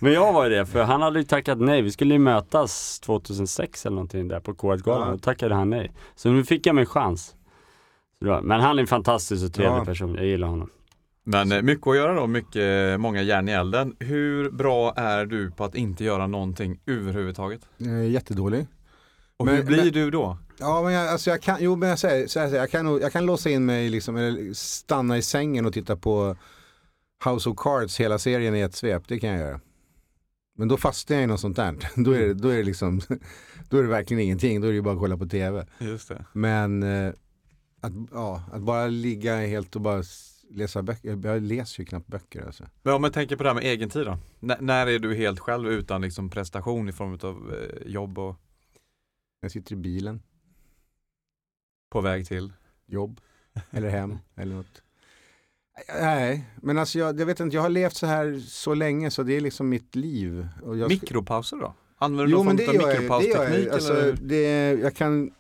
Men jag var ju det, för han hade ju tackat nej. Vi skulle ju mötas 2006 eller någonting där på K1-galan. Ja. Då tackade han nej. Så nu fick jag min chans. Men han är en fantastisk och trevlig Ja. person. Jag gillar honom. Men eh, mycket att göra då, mycket, många järn i elden. Hur bra är du på att inte göra någonting överhuvudtaget? Eh, Jättedålig. Och Men- hur blir men- du då? Ja, men jag, alltså jag kan, jo men jag säger så här, så här, jag kan, jag kan låsa in mig liksom, eller stanna i sängen och titta på House of Cards hela serien i ett svep, det kan jag göra. Men då fastnar jag i något sånt där. Då är det, då är det liksom, då är det verkligen ingenting, då är det ju bara att kolla på tv. Just det. Men eh, att, ja, att bara ligga helt och bara läsa böcker, jag läser ju knappt böcker alltså. Men om man tänker på det här med egen tid då? N- när är du helt själv utan liksom prestation i form av eh, jobb och Jag sitter i bilen, på väg till? jobb, eller hem, eller något. Nej, men alltså jag, jag vet inte, jag har levt så här så länge så det är liksom mitt liv. Och jag, Mikropauser då? Använder du Jo någon form av gör jag, det gör mikropausteknik? jag. Alltså, eller? det, jag kan,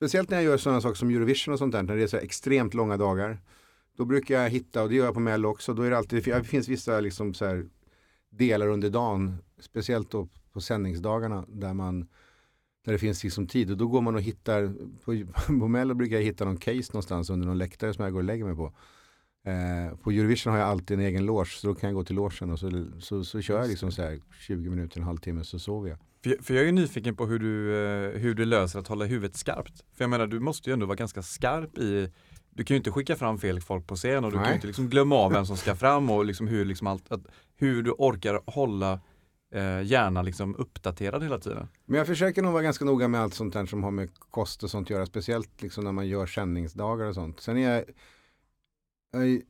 speciellt när jag gör sådana saker som Eurovision och sånt där, när det är så extremt långa dagar. Då brukar jag hitta, och det gör jag på Mello också, då är det alltid, det finns vissa liksom så här delar under dagen, speciellt då på sändningsdagarna där man där det finns liksom tid och då går man och hittar, på, på Mello brukar jag hitta någon case någonstans under någon läktare som jag går och lägger mig på. Eh, på Eurovision har jag alltid en egen loge så då kan jag gå till logen och så, så, så kör jag liksom så här 20 minuter, en halvtimme så sover jag. För, för jag är ju nyfiken på hur du, eh, hur du löser att hålla huvudet skarpt. För jag menar, du måste ju ändå vara ganska skarp i du kan ju inte skicka fram fel folk på scen och du kan Nej. ju inte liksom glömma av vem som ska fram och liksom hur, liksom allt, att, hur du orkar hålla eh, hjärnan liksom uppdaterad hela tiden. Men jag försöker nog vara ganska noga med allt sånt där som har med kost och sånt att göra. Speciellt liksom när man gör sändningsdagar och sånt. Sen är jag, jag är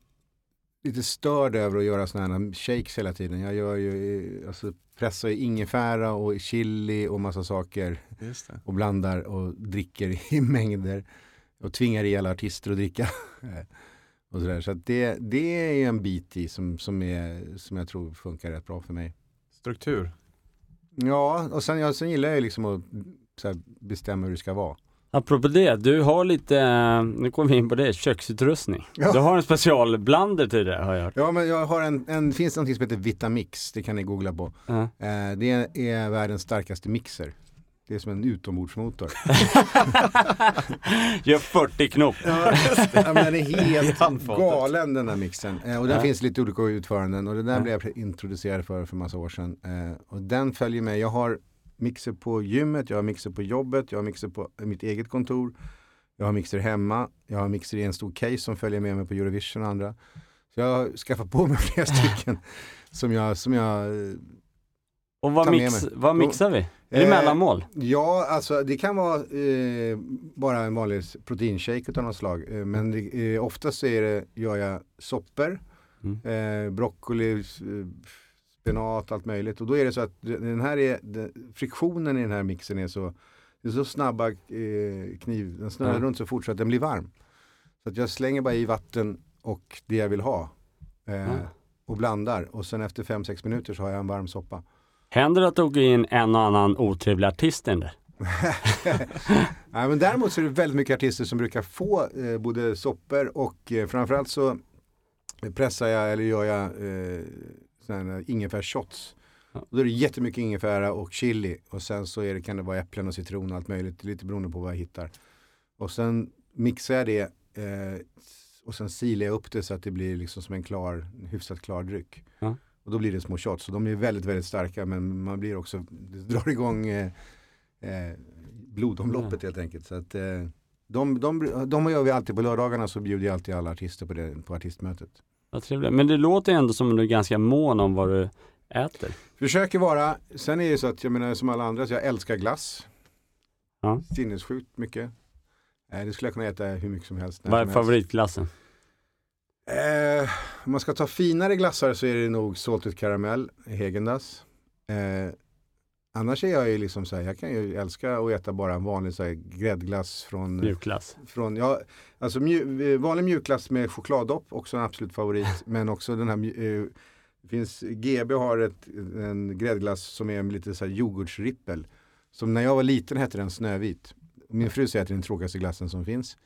lite störd över att göra sådana här shakes hela tiden. Jag gör ju, alltså pressar i ingefära och chili och massa saker och blandar och dricker i mängder. Och tvingar i alla artister att dricka. och sådär. Så det, det är ju en bit i som, som, är, som jag tror funkar rätt bra för mig. Struktur. Ja, och sen, ja, sen gillar jag ju liksom att här, bestämma hur det ska vara. Apropå det, du har lite, eh, nu kommer vi in på det, köksutrustning. Ja. Du har en specialblander till det har jag hört. Ja, men jag har en, en finns någonting som heter Vitamix, det kan ni googla på. Ja. Eh, det är världens starkaste mixer. Det är som en utombordsmotor. Gör 40 knop. ja, men den är helt galen den där mixen. Eh, och den Ja. finns lite olika utföranden och det där Ja. blev jag introducerad för för massa år sedan. Eh, och den följer med. Jag har mixer på gymmet, jag har mixer på jobbet, jag har mixer på mitt eget kontor. Jag har mixer hemma, jag har mixer i en stor case som följer med mig på Eurovision och andra. Så jag har skaffat på mig flera stycken som jag, som jag eh, Och vad, mix, vad mixar vi? Är det Eh, mellanmål? Ja, alltså det kan vara eh, bara en vanlig proteinshake av något slag. Eh, men det, eh, oftast är det, gör jag soppor, Mm. eh, broccoli, eh, spenat, allt möjligt. Och då är det så att den här är, den, friktionen i den här mixen är så, det är så snabba eh, kniv, den snurrar Ja. runt så fort så att den blir varm. Så att jag slänger bara i vatten och det jag vill ha. Eh, Ja. Och blandar och sen efter 5-6 minuter så har jag en varm soppa. Händer det att du åker in en och annan otrevlig artist i där? Nej, men däremot så är det väldigt mycket artister som brukar få eh, både soppor och eh, framförallt så pressar jag eller gör jag eh, här ingefärsshots. Ja. Då är det jättemycket ingefära och chili och sen så är det, kan det vara äpplen och citron och allt möjligt, lite beroende på vad jag hittar. Och sen mixar jag det eh, och sen silar jag upp det så att det blir liksom som en klar, hyfsat klar dryck. Ja. Och då blir det små shots och de är väldigt, väldigt starka men man blir också, det drar igång eh, eh, blodomloppet helt enkelt. Så att, eh, De, de, de gör vi alltid på lördagarna så bjuder jag alltid alla artister på, det, på artistmötet. Vad trevligt. Men det låter ändå som att du är ganska mån om vad du äter. Försöker vara, sen är det så att jag menar som alla andra, så jag älskar glass. Ja. Sinnessjukt mycket. Eh, det skulle jag kunna äta hur mycket som helst. Vad är favoritglassen? Eh, om man ska ta finare glassar så är det nog Salted Caramel, Häagen-Dazs. Eh, annars är jag ju liksom så här, jag kan ju älska att äta bara en vanlig så här, gräddglass från, Mjukglass? från ja, alltså mju, eh, vanlig mjukglass med chokladdopp, också en absolut favorit. men också den här, eh, finns, GB har ett, en gräddglass som är med lite så här yoghurtsrippel. Som när jag var liten hette den Snövit. Min fru säger att det är den tråkigaste glassen som finns.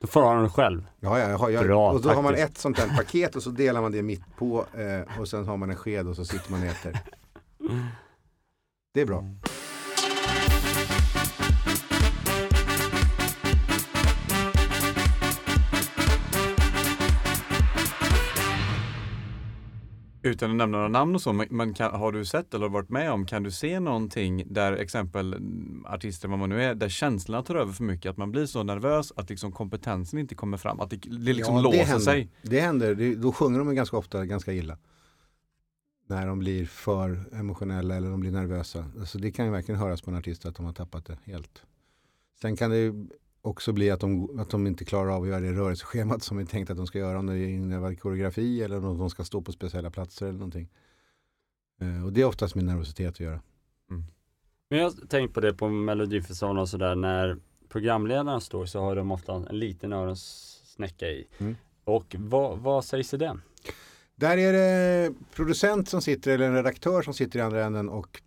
Då får du ha den själv. Ja, ja, har, jag, Bra, och då har man ett sånt där paket och så delar man det mitt på eh, och sen har man en sked och så sitter man och äter. Det är bra. Utan att nämna några namn och så, men, kan, har du sett eller varit med om, kan du se någonting där exempel mm, artister, vad man nu är, där känslorna tar över för mycket, att man blir så nervös att liksom kompetensen inte kommer fram, att det, det liksom Ja, låser det händer. sig. Det händer, det, då sjunger de ganska ofta ganska illa. När de blir för emotionella eller de blir nervösa. Alltså det kan ju verkligen höras på en artist att de har tappat det helt. Sen kan det ju också bli att de, att de inte klarar av att göra det rörelseschemat som vi tänkt att de ska göra om det innebär koreografi eller om de ska stå på speciella platser eller någonting. Eh, och det är oftast med nervositet att göra. Men jag har tänkt på det på Melodifestivalen och sådär, när programledarna står så har de ofta en liten öronsnäcka i. Mm. Och vad, vad sägs i den? Där är det producent som sitter eller en redaktör som sitter i andra änden och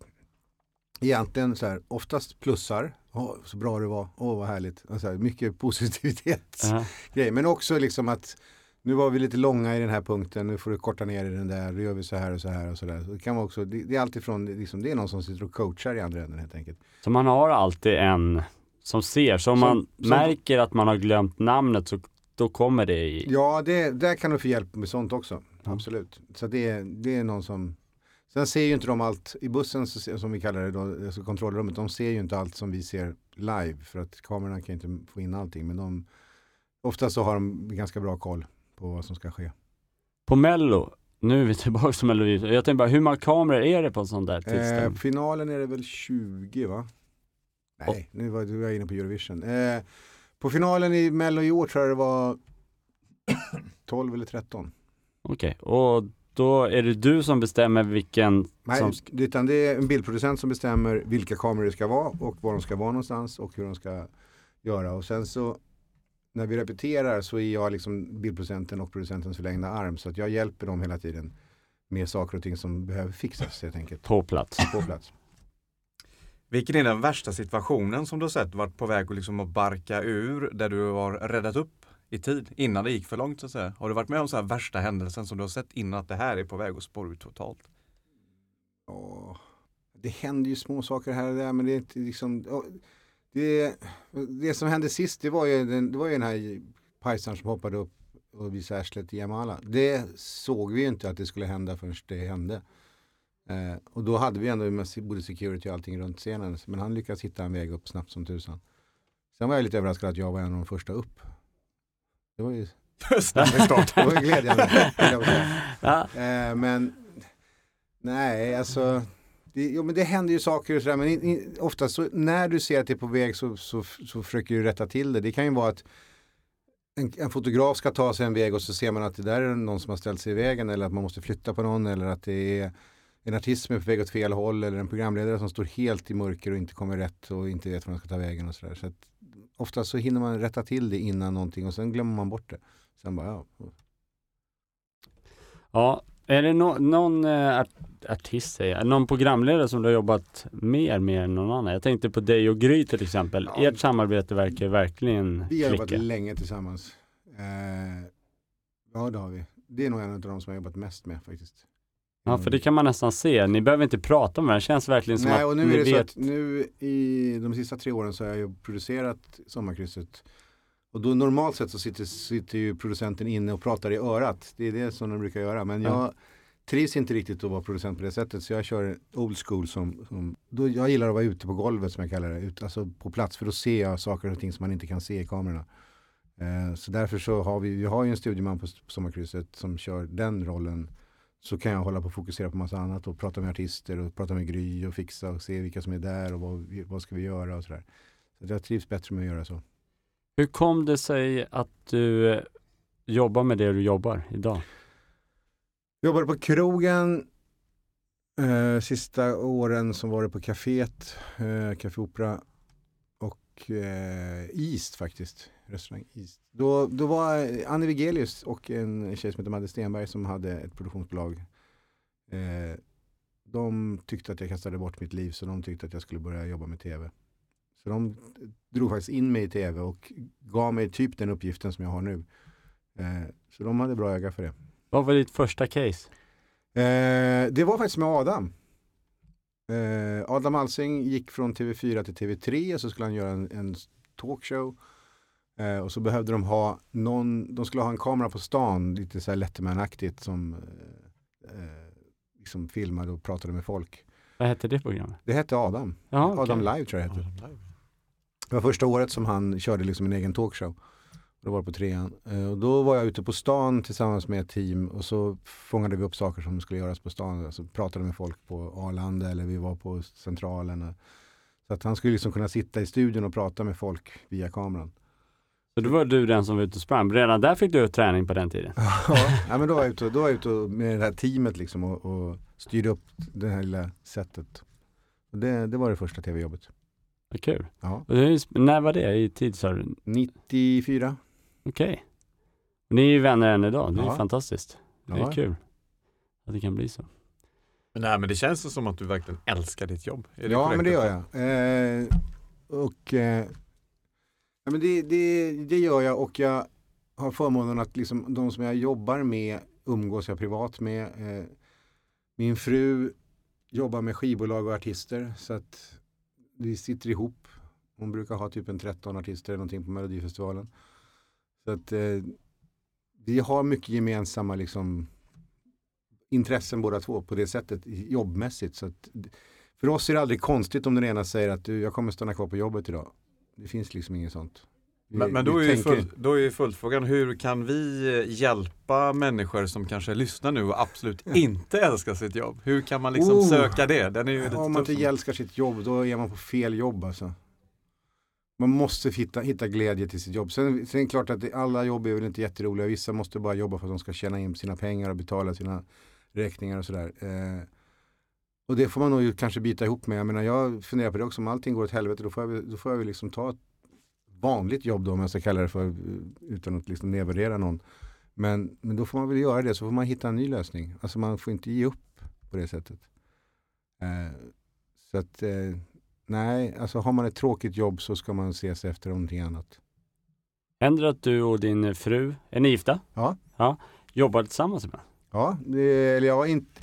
egentligen så här, oftast plussar. Åh, så bra det var, åh vad härligt. Och så här, mycket positivitet. Ja. grej. Men också liksom att nu var vi lite långa i den här punkten, nu får du korta ner i den där, då gör vi så här och så här och så där. Så det, kan vara också, det, det är alltifrån, liksom, det är någon som sitter och coachar i andra änden helt enkelt. Så man har alltid en som ser, så om Som- man som- märker att man har glömt namnet så då kommer det i. Ja, det, där kan du få hjälp med sånt också. Absolut. Så det, det är någon som Sen ser ju inte de allt i bussen som vi kallar det då, alltså kontrollrummet. De ser ju inte allt som vi ser live för att kamerorna kan inte få in allting. Men de, ofta så har de ganska bra koll på vad som ska ske. På Mello, nu är vi tillbaka till Melodi. Jag tänkte bara, hur många kameror är det på en sån där Eh, tidsstämma? finalen är det väl 20 va? Nej, nu var du var inne på Eurovision. Eh, på finalen i Mello i år tror jag det var 12 eller 13. Okej, och då är det du som bestämmer vilken Nej, som... utan det är en bildproducent som bestämmer vilka kameror det ska vara och var de ska vara någonstans och hur de ska göra. Och sen så när vi repeterar så är jag liksom bildproducenten och producentens förlängda arm. Så att jag hjälper dem hela tiden med saker och ting som behöver fixas helt enkelt på plats. på plats. Vilken är den värsta situationen som du har sett varit på väg att, liksom att barka ur, där du har räddat upp i tid, innan det gick för långt så att säga? Har du varit med om så här värsta händelsen som du har sett innan att det här är på väg att spåra ut totalt? Ja, det händer ju små saker här och där men det är inte liksom det, det som hände sist det var ju den, det var ju den här pajsaren som hoppade upp och visade arslet i Jamala. Det såg vi ju inte att det skulle hända förrän det hände. Eh, och då hade vi ändå med både security och allting runt scenen. Men han lyckades hitta en väg upp snabbt som tusan. Sen var jag lite överraskad att jag var en av de första upp. Det var ju, start. det var ju glädjande. Ja, Eh, men nej, alltså det, jo, men det händer ju saker och sådär. Men i, i, ofta så när du ser att det är på väg så, så, så försöker du rätta till det. Det kan ju vara att en, en fotograf ska ta sig en väg och så ser man att det där är någon som har ställt sig i vägen eller att man måste flytta på någon eller att det är en artist som är på väg åt fel håll eller en programledare som står helt i mörker och inte kommer rätt och inte vet var de ska ta vägen och sådär. Så att ofta så hinner man rätta till det innan någonting och sen glömmer man bort det. Sen bara, ja, ja. är det nå- någon eh, art- artist, säger jag, någon programledare som du har jobbat mer med än någon annan? Jag tänkte på dig och Gry till exempel. Ja. Ert samarbete verkar verkligen Vi har jobbat klicka. länge tillsammans. Eh, ja, det har vi. Det är nog en av de som jag har jobbat mest med faktiskt. Ja, för det kan man nästan se. Ni behöver inte prata om det. Det känns verkligen som Nej, att och nu ni är det så vet. att nu i de sista tre åren så har jag ju producerat Sommarkrysset. Och då normalt sett så sitter, sitter ju producenten inne och pratar i örat. Det är det som de brukar göra. Men Ja. jag trivs inte riktigt att vara producent på det sättet så jag kör old school som, som då jag gillar att vara ute på golvet som jag kallar det, ut, alltså på plats för ser jag saker och ting som man inte kan se i kamerorna. Eh, så därför så har vi, vi har ju en studieman på, på Sommarkrysset som kör den rollen. Så kan jag hålla på och fokusera på massa annat och prata med artister och prata med Gry och fixa och se vilka som är där och vad, vad ska vi göra och sådär. Så jag trivs bättre med att göra så. Hur kom det sig att du eh, jobbar med det du jobbar idag? Jobbade på krogen eh, sista åren som var det på kaféet, eh, Café Opera och eh, East faktiskt. Restaurang East. Då, då var Annie Wigelius och en tjej som heter Madde Stenberg som hade ett produktionsbolag. Eh, de tyckte att jag kastade bort mitt liv så de tyckte att jag skulle börja jobba med tv. Så de drog faktiskt in mig i tv och gav mig typ den uppgiften som jag har nu. Eh, så de hade bra öga för det. Vad var ditt första case? Eh, det var faktiskt med Adam. Eh, Adam Alsing gick från TV4 till TV3 och så skulle han göra en, en talkshow. Eh, och så behövde de ha någon, de skulle ha en kamera på stan, lite så här Letterman-aktigt som eh, eh, liksom filmade och pratade med folk. Vad hette det programmet? Det hette Adam. Jaha. Adam Live tror jag det hette. Det var första året som han körde liksom en egen talkshow. Då var det på trean. Eh, Och då var jag ute på stan tillsammans med ett team och så fångade vi upp saker som skulle göras på stan. Alltså pratade med folk på Arlanda eller vi var på Centralen. Så att han skulle liksom kunna sitta i studion och prata med folk via kameran. Så då var du den som var ute och sprang. Redan där fick du träning på den tiden? ja, men då var jag ute, då var jag ute med det här teamet liksom och, och styrde upp det här lilla sättet. Det, det var det första tv-jobbet. Vad kul. Ja. När var det i tid sa du? 94. Okej. Ni är ju vänner än idag. Det är Ja. fantastiskt. Det är Ja. kul att det kan bli så. Men, nej, men det känns som att du verkligen älskar ditt jobb. Är ja, men det gör jag. Eh, och eh, ja, men det, det, det gör jag och jag har förmånen att liksom, de som jag jobbar med umgås jag privat med. Eh, min fru jobbar med skivbolag och artister så att vi sitter ihop. Hon brukar ha typ en 13 artister eller någonting på Melodifestivalen. Så att eh, vi har mycket gemensamma liksom, intressen båda två på det sättet jobbmässigt. Så att, för oss är det aldrig konstigt om den ena säger att du, jag kommer stanna kvar på jobbet idag. Det finns liksom inget sånt. Vi- Men, men då, är ju tänker- full, då är ju följdfrågan, hur kan vi eh, hjälpa människor som kanske lyssnar nu och absolut inte älskar sitt jobb? Hur kan man liksom Oh. söka det? Den är ju lite Om man inte älskar sitt jobb då är man på fel jobb alltså. Man måste hitta, hitta glädje till sitt jobb. Sen, sen är det klart att det, alla jobb är väl inte jätteroliga. Vissa måste bara jobba för att de ska tjäna in sina pengar och betala sina räkningar och sådär. Eh, och det får man nog ju kanske byta ihop med. Jag menar jag funderar på det också. Om allting går åt helvete då får jag, väl- då får jag liksom ta ett vanligt jobb då om jag ska kalla det för. Eh, utan att liksom nedvärdera någon. Men, men då får man väl göra det så får man hitta en ny lösning. Alltså man får inte ge upp på det sättet. Eh, så att eh, nej, alltså har man ett tråkigt jobb så ska man se sig efter någonting annat. Händer det att du och din fru, är ni gifta? Ja. ja jobbar tillsammans ibland? Ja, det, eller jag inte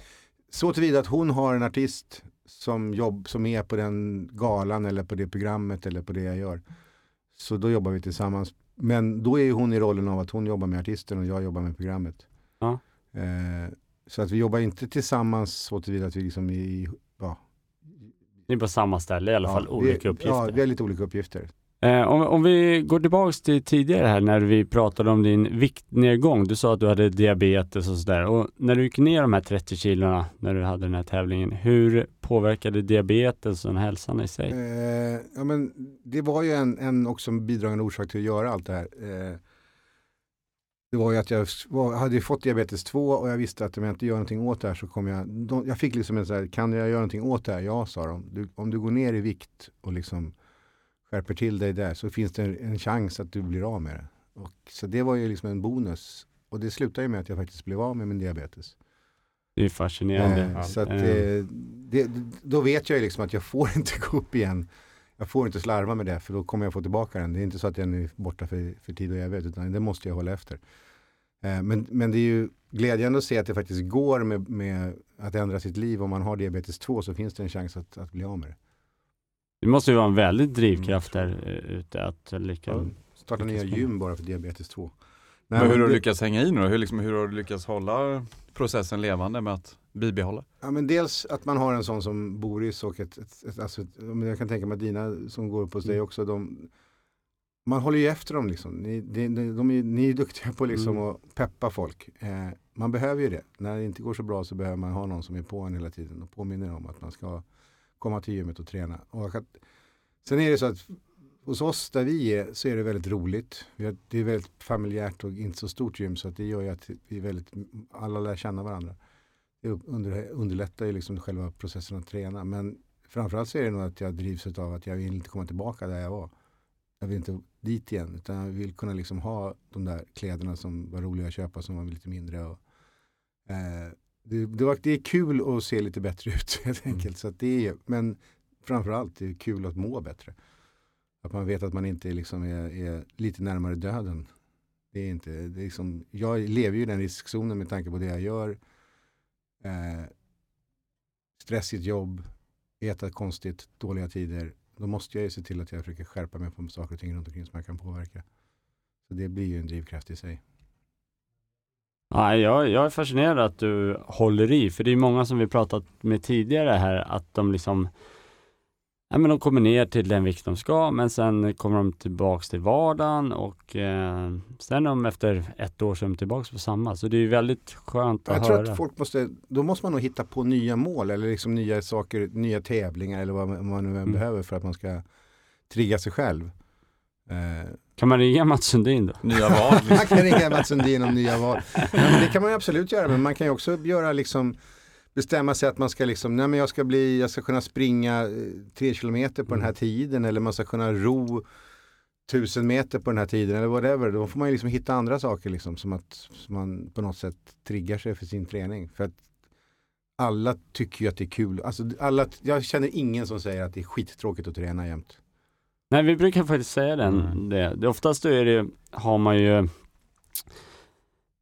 så tillvida att hon har en artist som, jobb, som är på den galan eller på det programmet eller på det jag gör. Så då jobbar vi tillsammans. Men då är ju hon i rollen av att hon jobbar med artisten och jag jobbar med programmet. Ja. Eh, så att vi jobbar inte tillsammans så tillvida att vi liksom i, ja, Ni är på samma ställe i alla fall, ja, olika vi, uppgifter. Ja, vi har lite olika uppgifter. Eh, om, om vi går tillbaks till tidigare här när vi pratade om din viktnedgång. Du sa att du hade diabetes och sådär. Och när du gick ner de här 30 kilorna när du hade den här tävlingen, hur påverkade diabetes och hälsan i sig? Eh, ja, men det var ju en, en också en bidragande orsak till att göra allt det här. Eh, det var ju att jag var, hade fått diabetes 2 och jag visste att om jag inte gör någonting åt det här så kommer jag, de, jag fick liksom en så här, kan jag göra någonting åt det här? Ja, sa de. Du, om du går ner i vikt och liksom skärper till dig där så finns det en, en chans att du blir av med det. Och, så det var ju liksom en bonus. Och det slutade ju med att jag faktiskt blev av med min diabetes. Det är fascinerande. Eh, så att, Eh. eh, det, då vet jag ju liksom att jag får inte gå upp igen. Jag får inte slarva med det för då kommer jag få tillbaka den. Det är inte så att den är borta för, för tid och evighet utan det måste jag hålla efter. Eh, men, men det är ju glädjande att se att det faktiskt går med, med att ändra sitt liv. Om man har diabetes 2 så finns det en chans att, att bli av med det. Det måste ju vara en väldigt drivkraft där eh, ute att lyckas. Ja. Starta nya Lyckas gym bara för diabetes 2. Men Nej, hur men har du lyckats hänga i nu då? Hur, liksom, hur har du lyckats hålla processen levande med att bibehålla? Ja, men dels att man har en sån som Boris och ett, ett, ett alltså ett, men jag kan tänka mig att dina som går upp hos dig Mm. också. De, man håller ju efter dem liksom. Ni, de, de, de är, ni är duktiga på liksom Mm. att peppa folk. Eh, man behöver ju det. När det inte går så bra så behöver man ha någon som är på en hela tiden och påminner om att man ska komma till gymmet och träna. Och att, sen är det så att hos oss där vi är så är det väldigt roligt. Har, det är väldigt familjärt och inte så stort gym så att det gör ju att vi är väldigt, alla lär känna varandra. Det under, underlättar ju liksom själva processen att träna. Men framförallt så är det nog att jag drivs av att jag vill inte komma tillbaka där jag var. Jag vill inte dit igen utan jag vill kunna liksom ha de där kläderna som var roliga att köpa som var lite mindre. Och, eh, det, det, var, det är kul att se lite bättre ut helt enkelt. Så att det är, men framförallt det är kul att må bättre. Att man vet att man inte liksom är, är lite närmare döden. Det är inte, det är liksom, jag lever ju i den riskzonen med tanke på det jag gör. Eh, stressigt jobb, äta konstigt, dåliga tider. Då måste jag ju se till att jag försöker skärpa mig på saker och ting runt omkring som jag kan påverka. Så det blir ju en drivkraft i sig. Ja, jag, jag är fascinerad att du håller i, för det är många som vi pratat med tidigare här, att de liksom Ja, men de kommer ner till den vikt de ska, men sen kommer de tillbaks till vardagen och eh, sen är de efter ett år så är de tillbaks på samma. Så det är ju väldigt skönt att Jag tror höra. att folk måste, då måste man nog hitta på nya mål eller liksom nya saker, nya tävlingar eller vad man, nu Mm. behöver för att man ska trigga sig själv. Eh, Kan man ringa Mats Sundin då? Nya val? man kan ringa Mats Sundin om nya val. Ja, men det kan man ju absolut göra, men man kan ju också göra liksom bestämma sig att man ska liksom, nej men jag ska bli, jag ska kunna springa eh, tre kilometer på den här tiden eller man ska kunna ro tusen meter på den här tiden eller whatever. Då får man ju liksom hitta andra saker liksom som att som man på något sätt triggar sig för sin träning. För att alla tycker ju att det är kul. Alltså alla, jag känner ingen som säger att det är skittråkigt att träna jämt. Nej, vi brukar faktiskt säga den. Mm. Det. det. Oftast är det, har man ju,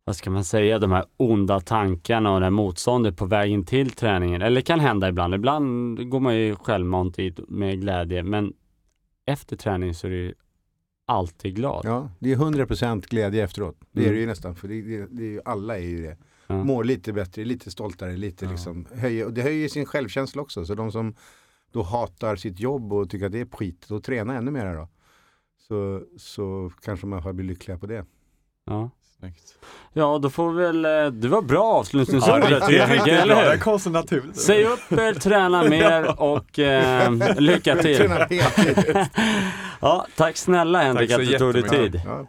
vad ska man säga, de här onda tankarna och det här motståndet på vägen till träningen. Eller kan hända ibland. Ibland går man ju självmant dit med glädje, men efter träning så är det ju alltid glad. Ja, det är 100% glädje efteråt. Det är Mm. det ju nästan. För det, det, det är ju, alla är ju det. Ja. Mår lite bättre, lite stoltare, lite Ja. liksom höjer, och det höjer sin självkänsla också. Så de som då hatar sitt jobb och tycker att det är skit, då träna ännu mer då. Så, så kanske man har blivit lyckliga på det. Ja. Snyggt. ja, då får vi väl, eh, det var bra Ja, avslutningsord tycker jag, bra. eller Det hur? kom så naturligt. Säg upp er, träna mer och eh, lycka till. Träna heltid. Ja, tack snälla Henrik Tack så att du tog dig jättemycket. tid. Ja.